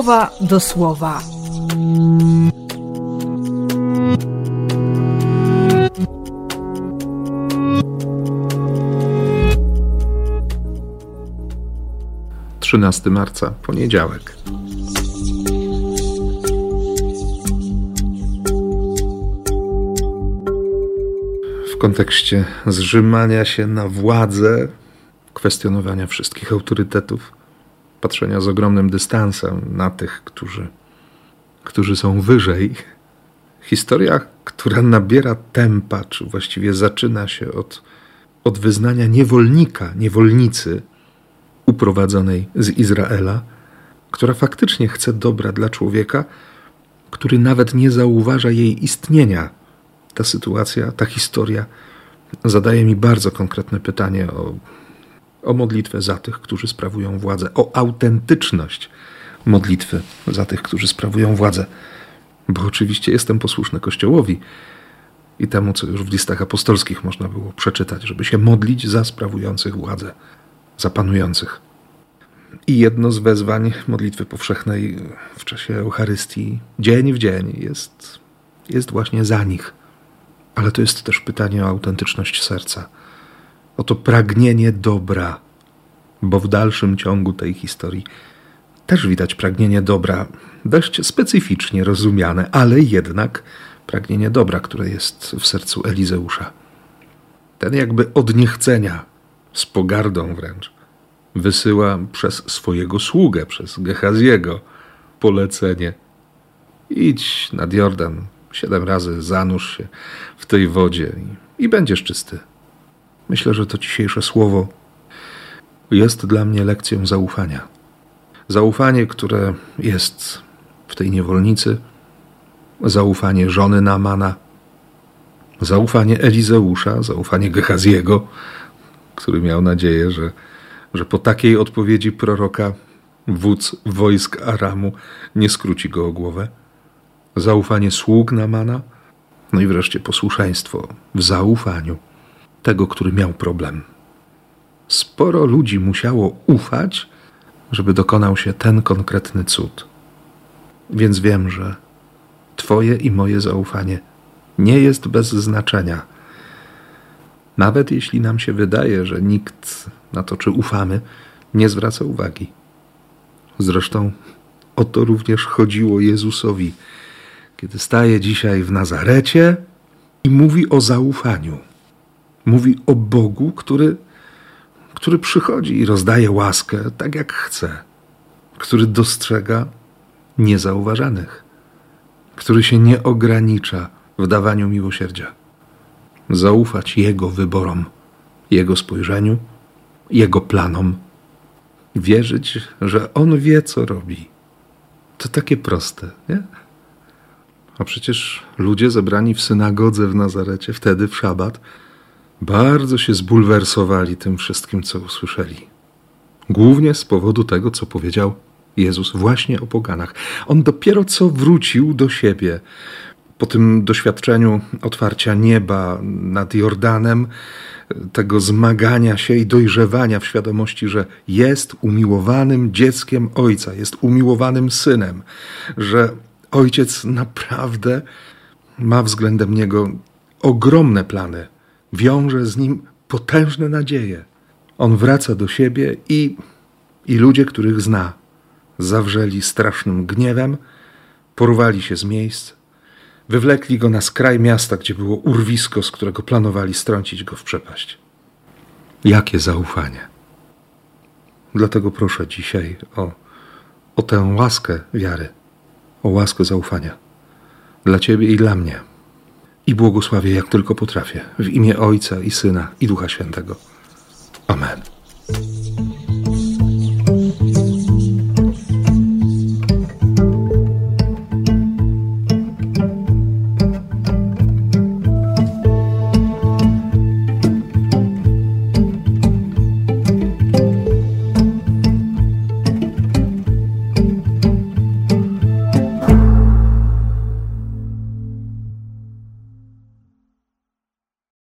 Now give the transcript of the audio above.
słowa do słowa. Trzynasty marca, poniedziałek. W kontekście zrzymania się na władzę, kwestionowania wszystkich autorytetów, patrzenia z ogromnym dystansem na tych, którzy, którzy są wyżej. Historia, która nabiera tempa, czy właściwie zaczyna się od, od wyznania niewolnika, niewolnicy uprowadzonej z Izraela, która faktycznie chce dobra dla człowieka, który nawet nie zauważa jej istnienia. Ta sytuacja, ta historia zadaje mi bardzo konkretne pytanie o o modlitwę za tych, którzy sprawują władzę, o autentyczność modlitwy za tych, którzy sprawują władzę. Bo oczywiście jestem posłuszny Kościołowi i temu, co już w listach apostolskich można było przeczytać, żeby się modlić za sprawujących władzę, za panujących. I jedno z wezwań modlitwy powszechnej w czasie Eucharystii, dzień w dzień, jest, jest właśnie za nich. Ale to jest też pytanie o autentyczność serca oto pragnienie dobra, bo w dalszym ciągu tej historii też widać pragnienie dobra, dość specyficznie rozumiane, ale jednak pragnienie dobra, które jest w sercu Elizeusza. Ten jakby od niechcenia, z pogardą wręcz, wysyła przez swojego sługę, przez Gehaziego, polecenie. Idź nad Jordan, siedem razy zanurz się w tej wodzie i, i będziesz czysty. Myślę, że to dzisiejsze słowo jest dla mnie lekcją zaufania. Zaufanie, które jest w tej niewolnicy, zaufanie żony Namana, zaufanie Elizeusza, zaufanie Gehaziego, który miał nadzieję, że, że po takiej odpowiedzi proroka wódz wojsk Aramu nie skróci go o głowę, zaufanie sług Namana, no i wreszcie posłuszeństwo w zaufaniu tego, który miał problem. Sporo ludzi musiało ufać, żeby dokonał się ten konkretny cud. Więc wiem, że Twoje i moje zaufanie nie jest bez znaczenia. Nawet jeśli nam się wydaje, że nikt na to, czy ufamy, nie zwraca uwagi. Zresztą o to również chodziło Jezusowi, kiedy staje dzisiaj w Nazarecie i mówi o zaufaniu. Mówi o Bogu, który, który przychodzi i rozdaje łaskę tak jak chce, który dostrzega niezauważanych, który się nie ogranicza w dawaniu miłosierdzia. Zaufać Jego wyborom, Jego spojrzeniu, Jego planom, wierzyć, że On wie, co robi. To takie proste, nie? A przecież ludzie zebrani w synagodze w Nazarecie, wtedy w szabat, bardzo się zbulwersowali tym wszystkim, co usłyszeli. Głównie z powodu tego, co powiedział Jezus właśnie o poganach. On dopiero co wrócił do siebie po tym doświadczeniu otwarcia nieba nad Jordanem, tego zmagania się i dojrzewania w świadomości, że jest umiłowanym dzieckiem Ojca, jest umiłowanym synem, że Ojciec naprawdę ma względem niego ogromne plany wiąże z nim potężne nadzieje. On wraca do siebie i, i ludzie, których zna, zawrzeli strasznym gniewem, porwali się z miejsc, wywlekli go na skraj miasta, gdzie było urwisko, z którego planowali strącić go w przepaść. Jakie zaufanie! Dlatego proszę dzisiaj o, o tę łaskę wiary, o łaskę zaufania dla Ciebie i dla mnie i błogosławię jak tylko potrafię, w imię Ojca i Syna i Ducha Świętego. Amen.